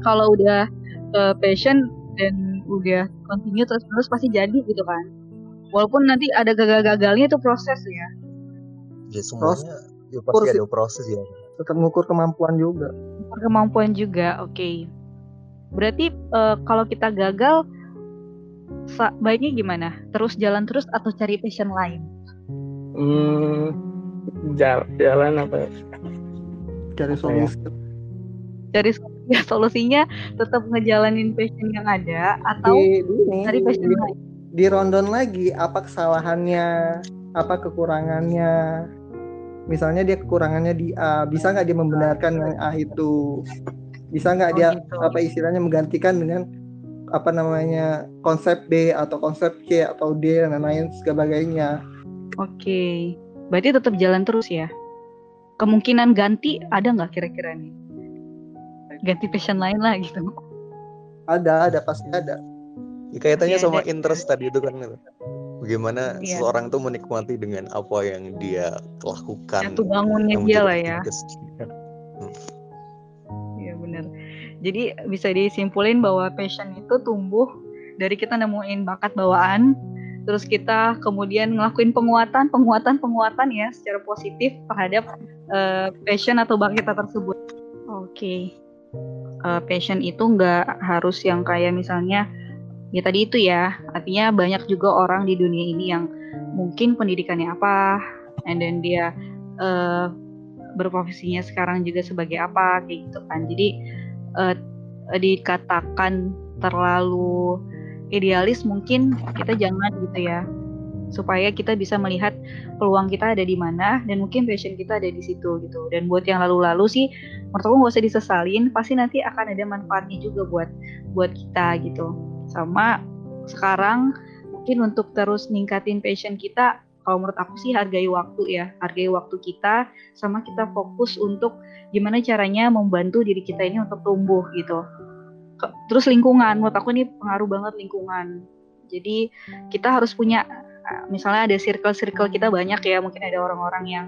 kalau udah uh, passion dan udah continue terus terus pasti jadi gitu kan. Walaupun nanti ada gagal-gagalnya itu proses ya. Ya semuanya ya pasti ada proses ya. Tetap mengukur kemampuan juga. Mengukur kemampuan juga oke. Okay. berarti uh, kalau kita gagal baiknya gimana? Terus jalan terus atau cari passion lain? Hmm jalan apa? Cari ya? solusi. cari ya, solusinya tetap ngejalanin passion yang ada atau di, di, cari passion di, lain? di rondon lagi apa kesalahannya apa kekurangannya misalnya dia kekurangannya di A bisa nggak dia membenarkan yang A itu bisa nggak oh, dia gitu. apa istilahnya menggantikan dengan apa namanya konsep B atau konsep C atau D dan lain sebagainya. Oke. Okay. Berarti tetap jalan terus ya. Kemungkinan ganti ada nggak kira-kira nih? Ganti passion lain lah gitu. Ada, ada pasti ada. Ya, kaitannya ya, sama ada. interest tadi itu kan bagaimana ya. seseorang tuh menikmati dengan apa yang dia lakukan. Satu bangunnya dia lah ya. Iya hmm. benar. Jadi bisa disimpulin bahwa passion itu tumbuh dari kita nemuin bakat bawaan, terus kita kemudian ngelakuin penguatan penguatan penguatan ya secara positif terhadap uh, passion atau bakat kita tersebut oke okay. uh, eh, passion itu nggak harus yang kayak misalnya ya tadi itu ya. Artinya banyak juga orang di dunia ini yang mungkin pendidikannya apa and then dia uh, berprofesinya sekarang juga sebagai apa kayak gitu kan. Jadi uh, dikatakan terlalu idealis mungkin kita jangan gitu ya. Supaya kita bisa melihat peluang kita ada di mana dan mungkin passion kita ada di situ gitu. Dan buat yang lalu-lalu sih menurut aku nggak usah disesalin. Pasti nanti akan ada manfaatnya juga buat buat kita gitu sama sekarang mungkin untuk terus ningkatin passion kita kalau menurut aku sih hargai waktu ya hargai waktu kita sama kita fokus untuk gimana caranya membantu diri kita ini untuk tumbuh gitu. Terus lingkungan menurut aku ini pengaruh banget lingkungan. Jadi kita harus punya misalnya ada circle-circle kita banyak ya mungkin ada orang-orang yang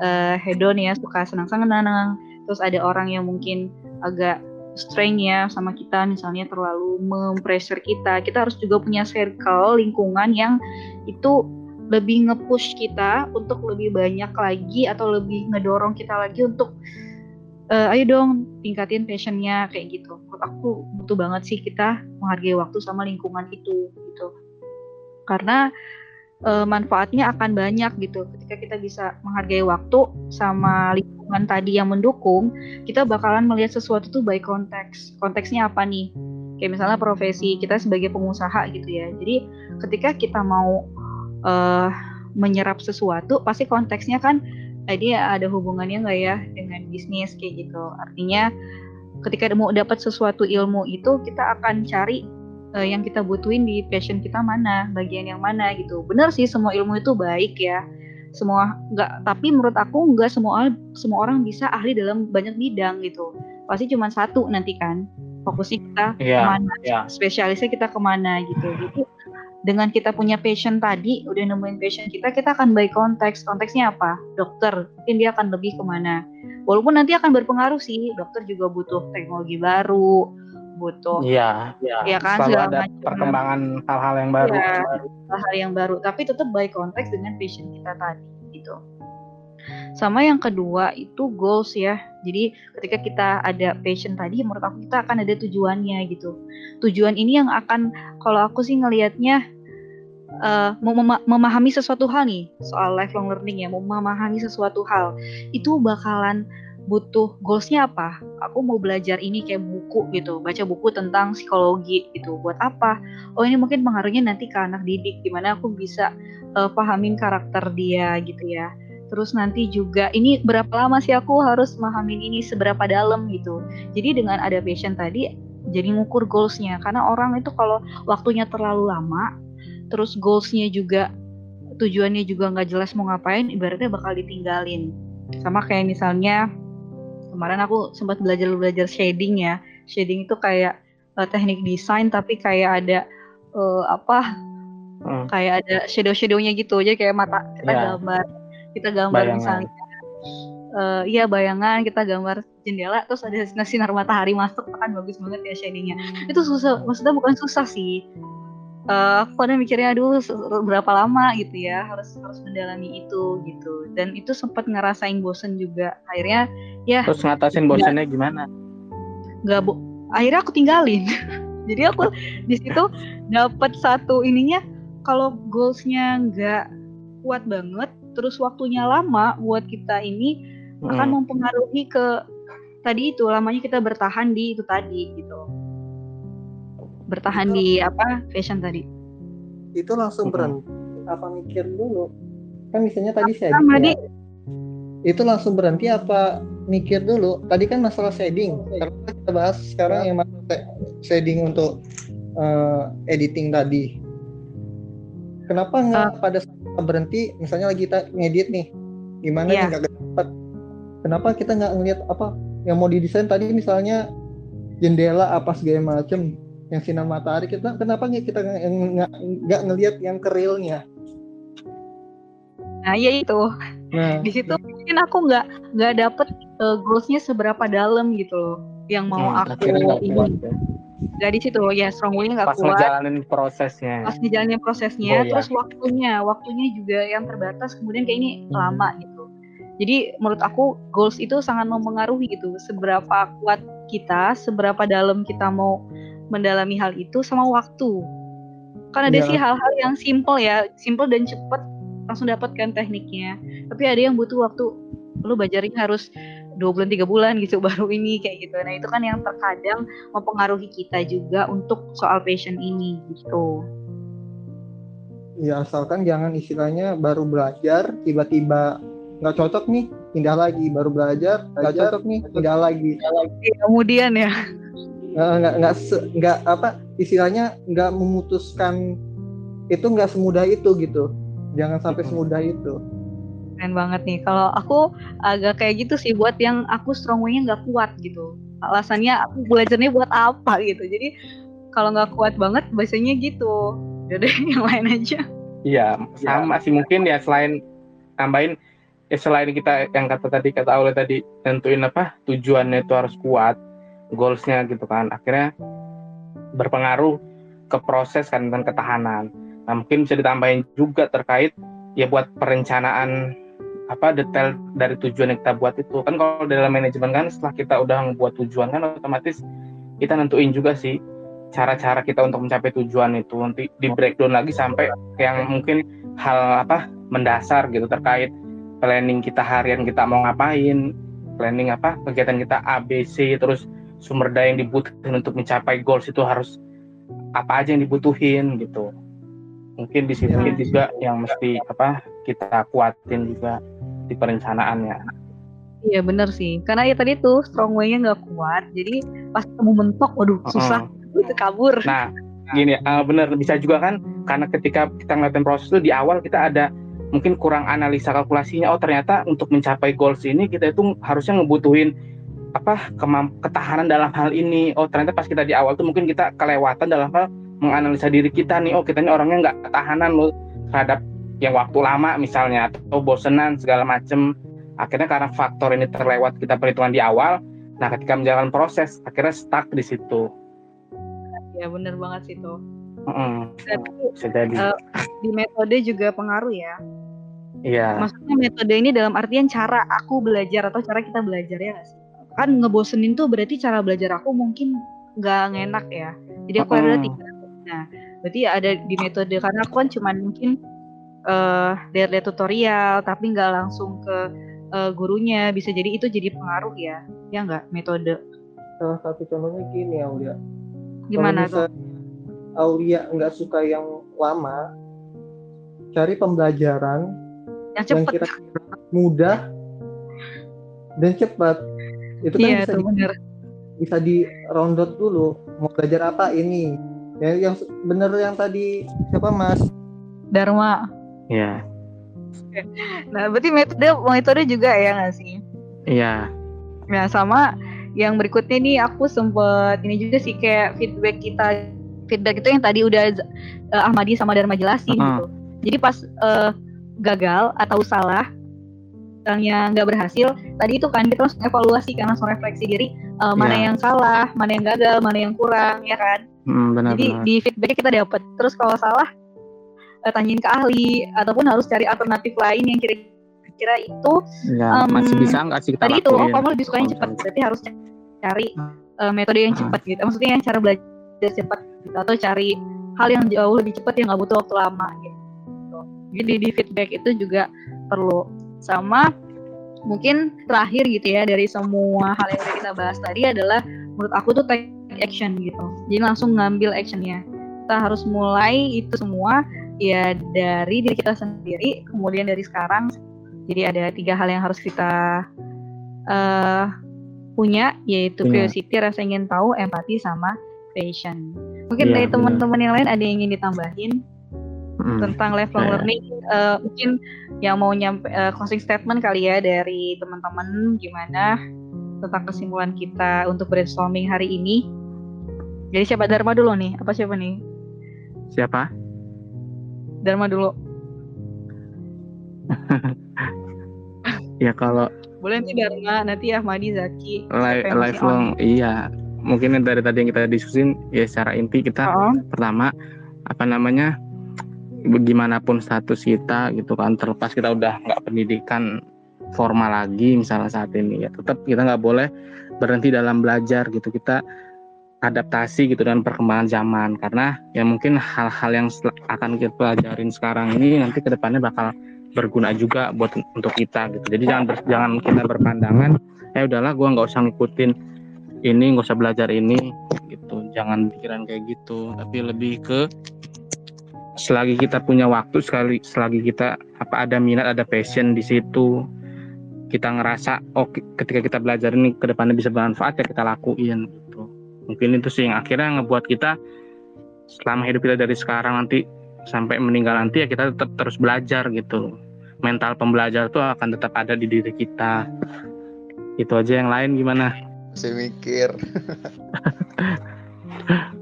uh, hedon ya suka senang-senang terus ada orang yang mungkin agak strength ya sama kita misalnya terlalu mempressure kita kita harus juga punya circle lingkungan yang itu lebih nge-push kita untuk lebih banyak lagi atau lebih ngedorong kita lagi untuk uh, ayo dong tingkatin passionnya kayak gitu. Menurut aku butuh banget sih kita menghargai waktu sama lingkungan itu gitu. Karena uh, manfaatnya akan banyak gitu. Ketika kita bisa menghargai waktu sama lingkungan tadi yang mendukung, kita bakalan melihat sesuatu tuh by konteks. Konteksnya apa nih? Kayak misalnya profesi kita sebagai pengusaha gitu ya. Jadi ketika kita mau uh, menyerap sesuatu pasti konteksnya kan tadi ada hubungannya nggak ya dengan bisnis kayak gitu artinya ketika mau dapat sesuatu ilmu itu kita akan cari uh, yang kita butuhin di passion kita mana bagian yang mana gitu. Benar sih semua ilmu itu baik ya. Semua nggak tapi menurut aku nggak semua semua orang bisa ahli dalam banyak bidang gitu. Pasti cuma satu nanti kan fokusnya kita yeah, ke mana yeah. spesialisnya kita ke mana gitu. Gitu dengan kita punya passion tadi udah nemuin passion kita kita akan by konteks konteksnya apa? Dokter. Mungkin dia akan lebih ke mana. Walaupun nanti akan berpengaruh sih dokter juga butuh teknologi baru butuh iya ya, ya kan selalu ada macam, perkembangan hal-hal yang baru. Ya, hal-hal yang baru. Tapi tetap by konteks dengan passion kita tadi gitu. Sama yang kedua itu goals ya. Jadi ketika kita ada passion tadi, menurut aku kita akan ada tujuannya gitu. Tujuan ini yang akan, kalau aku sih ngelihatnya uh, mem memahami sesuatu hal nih soal lifelong learning ya, memahami sesuatu hal itu bakalan butuh goalsnya apa? Aku mau belajar ini kayak buku gitu, baca buku tentang psikologi gitu. Buat apa? Oh ini mungkin pengaruhnya nanti ke anak didik, gimana aku bisa uh, pahamin karakter dia gitu ya terus nanti juga ini berapa lama sih aku harus memahamin ini seberapa dalam gitu jadi dengan ada passion tadi jadi ngukur goalsnya karena orang itu kalau waktunya terlalu lama terus goalsnya juga tujuannya juga nggak jelas mau ngapain ibaratnya bakal ditinggalin sama kayak misalnya kemarin aku sempat belajar belajar shading ya shading itu kayak uh, teknik desain tapi kayak ada uh, apa hmm. kayak ada shadow shadownya gitu aja kayak mata kita yeah. gambar kita gambar bayangan. misalnya uh, iya bayangan kita gambar jendela terus ada sinar matahari masuk kan bagus banget ya shadingnya itu susah maksudnya bukan susah sih uh, aku kadang mikirnya aduh berapa lama gitu ya harus harus mendalami itu gitu. Dan itu sempat ngerasain bosen juga. Akhirnya ya terus ngatasin bosennya gimana? nggak bu akhirnya aku tinggalin. Jadi aku di situ dapat satu ininya kalau goalsnya nggak kuat banget terus waktunya lama buat kita ini hmm. akan mempengaruhi ke tadi itu lamanya kita bertahan di itu tadi gitu bertahan itu, di apa fashion tadi? Itu langsung hmm. berhenti. Apa mikir dulu? Kan misalnya tadi saya ya, itu langsung berhenti apa mikir dulu? Tadi kan masalah shading. Karena kita bahas sekarang yang masalah shading untuk uh, editing tadi. Kenapa nggak uh, pada berhenti misalnya lagi kita ngedit nih gimana yeah. nih nggak dapat kenapa kita nggak ngelihat apa yang mau didesain tadi? Misalnya jendela apa segala macem yang sinar matahari kita kenapa nggak kita nggak nggak ngelihat yang kerilnya nah ya itu. Nah. di situ mungkin aku nggak nggak dapet uh, goalsnya seberapa dalam gitu loh yang mau hmm, aku ini. nggak di situ ya strong will nggak kuat. pas ngejalanin prosesnya. Pas ngejalanin prosesnya oh, terus waktunya waktunya juga yang terbatas kemudian kayak ini hmm. lama gitu. Jadi menurut aku goals itu sangat mempengaruhi gitu seberapa kuat kita seberapa dalam kita mau mendalami hal itu sama waktu. Kan ada ya. sih hal-hal yang simple ya simple dan cepet langsung dapatkan tekniknya. Tapi ada yang butuh waktu lu belajarin harus dua bulan tiga bulan gitu baru ini kayak gitu. Nah itu kan yang terkadang mempengaruhi kita juga untuk soal passion ini gitu. Ya asalkan jangan istilahnya baru belajar tiba-tiba nggak cocok nih pindah lagi. Baru belajar nggak cocok nih pindah lagi. Kemudian ya nggak nggak nggak apa istilahnya nggak memutuskan itu nggak semudah itu gitu. Jangan sampai semudah itu. Keren banget nih. Kalau aku agak kayak gitu sih buat yang aku strong way-nya nggak kuat gitu. Alasannya aku belajarnya buat apa gitu. Jadi kalau nggak kuat banget biasanya gitu. Jadi yang lain aja. Iya sama sih. Mungkin ya selain tambahin ya selain kita yang kata tadi kata oleh tadi tentuin apa tujuannya itu harus kuat goalsnya gitu kan. Akhirnya berpengaruh ke proses kan dan ketahanan. Nah mungkin bisa ditambahin juga terkait ya buat perencanaan apa detail dari tujuan yang kita buat itu. Kan kalau dalam manajemen kan setelah kita udah membuat tujuan kan otomatis kita nentuin juga sih cara-cara kita untuk mencapai tujuan itu. Nanti di breakdown lagi sampai yang mungkin hal apa mendasar gitu terkait planning kita harian kita mau ngapain planning apa kegiatan kita ABC terus sumber daya yang dibutuhkan untuk mencapai goals itu harus apa aja yang dibutuhin gitu mungkin di situ ya. juga yang mesti apa kita kuatin juga di perencanaannya. Iya bener sih, karena ya tadi tuh strong way-nya nggak kuat, jadi pas kamu mentok, waduh susah, itu kabur. Nah, gini, uh, bener bisa juga kan, karena ketika kita ngeliatin proses itu di awal kita ada mungkin kurang analisa kalkulasinya. Oh ternyata untuk mencapai goals ini kita itu harusnya ngebutuhin apa kemamp ketahanan dalam hal ini. Oh ternyata pas kita di awal tuh mungkin kita kelewatan dalam hal menganalisa diri kita nih. Oh kita ini orangnya nggak ketahanan loh terhadap yang waktu lama misalnya atau bosenan segala macem akhirnya karena faktor ini terlewat kita perhitungan di awal nah ketika menjalankan proses akhirnya stuck di situ ya bener banget sih tuh mm -hmm. uh, di metode juga pengaruh ya Iya. Maksudnya metode ini dalam artian cara aku belajar atau cara kita belajar ya gak sih? Kan ngebosenin tuh berarti cara belajar aku mungkin nggak enak ya. Jadi aku ada tiga. Nah, berarti ada di metode karena aku kan cuman mungkin uh, lihat-lihat tutorial tapi nggak langsung ke uh, gurunya. Bisa jadi itu jadi pengaruh ya. Ya nggak metode? Salah satu contohnya gini Aulia. Gimana tuh? Aulia nggak suka yang lama cari pembelajaran yang cepat mudah dan cepat itu kan iya, bisa di, bener. bisa di roundot dulu mau belajar apa ini ya yang bener yang tadi siapa Mas Dharma Iya. Nah, berarti metode metode juga ya nggak sih? Iya. Nah, sama yang berikutnya nih aku sempet ini juga sih kayak feedback kita feedback itu yang tadi udah uh, Ahmadi sama Dharma jelasin uh -huh. gitu. Jadi pas uh, gagal atau salah yang nggak berhasil tadi itu kan kita harus evaluasi kan langsung refleksi diri uh, mana yeah. yang salah mana yang gagal mana yang kurang ya kan? Hmm, benar, jadi benar. di feedback kita dapat terus kalau salah uh, tanyain ke ahli ataupun harus cari alternatif lain yang kira-kira itu ya, um, masih bisa nggak sih kita tadi lakuin. itu oh kamu lebih suka yang cepat berarti harus cari uh, metode yang cepat gitu. Maksudnya yang cara belajar cepat gitu atau cari hal yang jauh lebih cepat yang nggak butuh waktu lama gitu. Jadi di feedback itu juga perlu sama mungkin terakhir gitu ya dari semua hal yang udah kita bahas tadi adalah menurut aku tuh take action gitu. Jadi langsung ngambil actionnya. Kita harus mulai itu semua ya dari diri kita sendiri kemudian dari sekarang. Jadi ada tiga hal yang harus kita uh, punya yaitu yeah. curiosity rasa ingin tahu empati sama passion. Mungkin yeah, dari teman-teman yang lain ada yang ingin ditambahin hmm. tentang lifelong yeah. learning uh, mungkin yang mau nyampe uh, closing statement kali ya dari teman-teman gimana tentang kesimpulan kita untuk brainstorming hari ini jadi siapa Dharma dulu nih apa siapa nih siapa Dharma dulu. ya kalau boleh nanti Dharma, nanti Ahmadi, Zaki. Live, lifelong, iya. Mungkin dari tadi yang kita diskusin ya secara inti kita oh. pertama apa namanya bagaimanapun status kita gitu kan terlepas kita udah nggak pendidikan formal lagi misalnya saat ini ya tetap kita nggak boleh berhenti dalam belajar gitu kita adaptasi gitu dengan perkembangan zaman. Karena ya mungkin hal-hal yang akan kita pelajarin sekarang ini nanti ke depannya bakal berguna juga buat untuk kita gitu. Jadi jangan jangan kita berpandangan eh udahlah gue nggak usah ngikutin ini nggak usah belajar ini gitu. Jangan pikiran kayak gitu tapi lebih ke selagi kita punya waktu sekali selagi kita apa ada minat ada passion di situ kita ngerasa oh ketika kita belajar ini ke depannya bisa bermanfaat ya kita lakuin gitu. Mungkin itu sih yang akhirnya ngebuat kita selama hidup kita dari sekarang nanti sampai meninggal nanti ya kita tetap terus belajar gitu. Mental pembelajar itu akan tetap ada di diri kita. Itu aja yang lain gimana? Saya mikir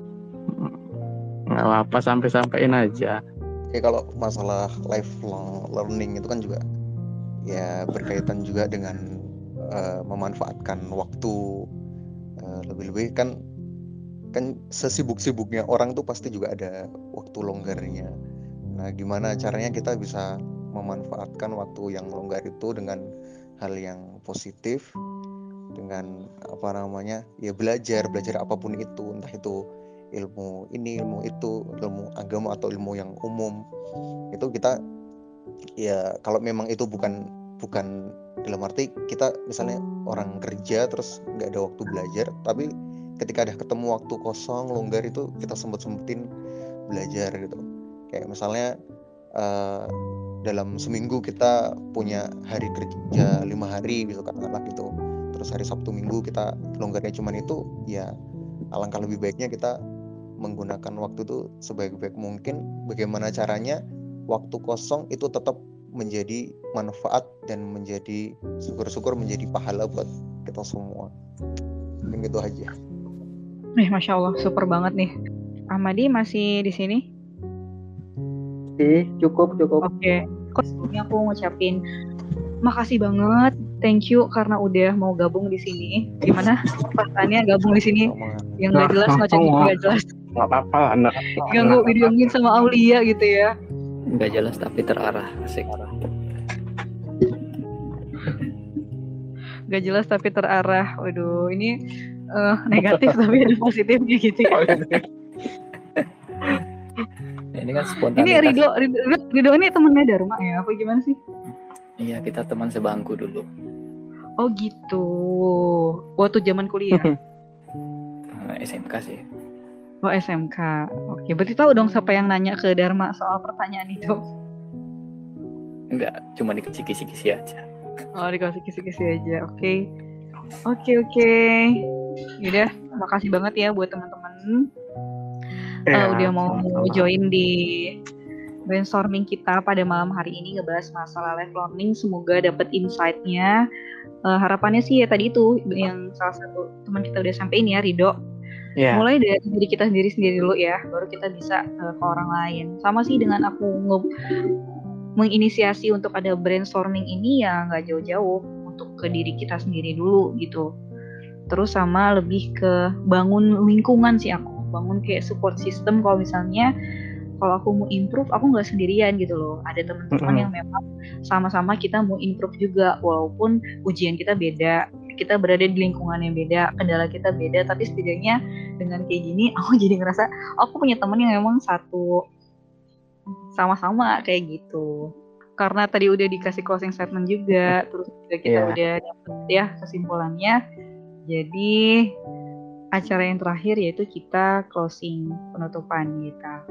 nggak apa-apa sampai sampaiin aja. Ya kalau masalah lifelong learning itu kan juga ya berkaitan juga dengan uh, memanfaatkan waktu uh, lebih-lebih kan kan sesibuk-sibuknya orang tuh pasti juga ada waktu longgarnya. Nah gimana caranya kita bisa memanfaatkan waktu yang longgar itu dengan hal yang positif? Dengan apa namanya ya belajar belajar apa pun itu entah itu ilmu ini ilmu itu ilmu agama atau ilmu yang umum. Itu kita ya kalau memang itu bukan bukan dalam arti kita misalnya orang kerja terus nggak ada waktu belajar tapi ketika ada ketemu waktu kosong longgar itu kita sempet sempetin belajar gitu. Kayak misalnya uh, dalam seminggu kita punya hari kerja lima hari gitu katakanlah gitu terus hari Sabtu Minggu kita longgarnya cuman itu ya alangkah lebih baiknya kita menggunakan waktu itu sebaik-baik mungkin bagaimana caranya waktu kosong itu tetap menjadi manfaat dan menjadi syukur-syukur menjadi pahala buat kita semua. Yang gitu aja. Nih masya Allah super banget nih. Ahmadi masih di sini? Sih cukup cukup. Oke. Okay. aku ngucapin makasih banget thank you karena udah mau gabung di sini. Gimana? Perasaannya gabung di sini yang gak jelas ngocapin gak jelas. Nggak apa-apa lah anak. Ganggu videoin sama Aulia gitu ya. Nggak jelas tapi terarah asik. Nggak jelas tapi terarah. Waduh ini uh, negatif tapi ada positifnya gitu ya. ini kan spontanitas. Ini Rido, Rido, Rido ini temennya Dharma ya apa gimana sih iya kita teman sebangku dulu oh gitu waktu zaman kuliah SMK sih Oh SMK. Oke, berarti tahu dong siapa yang nanya ke Dharma soal pertanyaan itu? Enggak, cuma dikasih kisi-kisi aja. Oh, dikasih kisi-kisi aja. Oke. Oke, oke. Yaudah, makasih banget ya buat teman-teman. Ya, uh, udah mau sama. join di brainstorming kita pada malam hari ini ngebahas masalah life learning. Semoga dapat insight-nya. Uh, harapannya sih ya tadi itu yang salah satu teman kita udah sampein ya, Rido yeah. mulai dari diri kita sendiri sendiri dulu ya baru kita bisa uh, ke orang lain sama sih dengan aku nge menginisiasi untuk ada brainstorming ini ya nggak jauh-jauh untuk ke diri kita sendiri dulu gitu terus sama lebih ke bangun lingkungan sih aku bangun kayak support system kalau misalnya kalau aku mau improve aku nggak sendirian gitu loh ada teman-teman mm -hmm. yang memang sama-sama kita mau improve juga walaupun ujian kita beda kita berada di lingkungan yang beda, kendala kita beda, tapi setidaknya dengan kayak gini aku jadi ngerasa aku punya temen yang memang satu sama-sama kayak gitu. Karena tadi udah dikasih closing statement juga, terus juga kita yeah. udah dapet ya kesimpulannya. Jadi acara yang terakhir yaitu kita closing penutupan kita.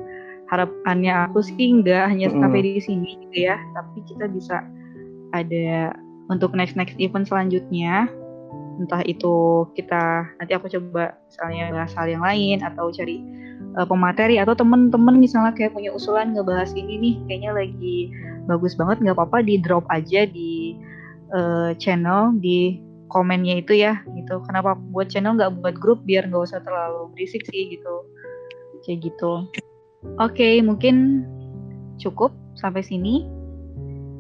Harapannya aku sih nggak hanya sampai di sini gitu ya, tapi kita bisa ada untuk next next event selanjutnya. Entah itu kita nanti aku coba misalnya bahas hal yang lain atau cari uh, pemateri atau temen-temen misalnya kayak punya usulan ngebahas ini nih kayaknya lagi bagus banget. Nggak apa-apa di drop aja di uh, channel di komennya itu ya gitu. Kenapa buat channel nggak buat grup biar nggak usah terlalu berisik sih gitu. Kayak gitu oke okay, mungkin cukup sampai sini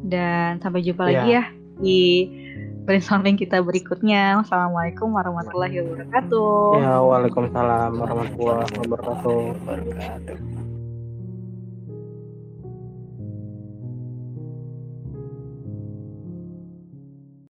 dan sampai jumpa yeah. lagi ya di brainstorming kita berikutnya. Wassalamualaikum warahmatullahi wabarakatuh. Ya, waalaikumsalam warahmatullahi wabarakatuh.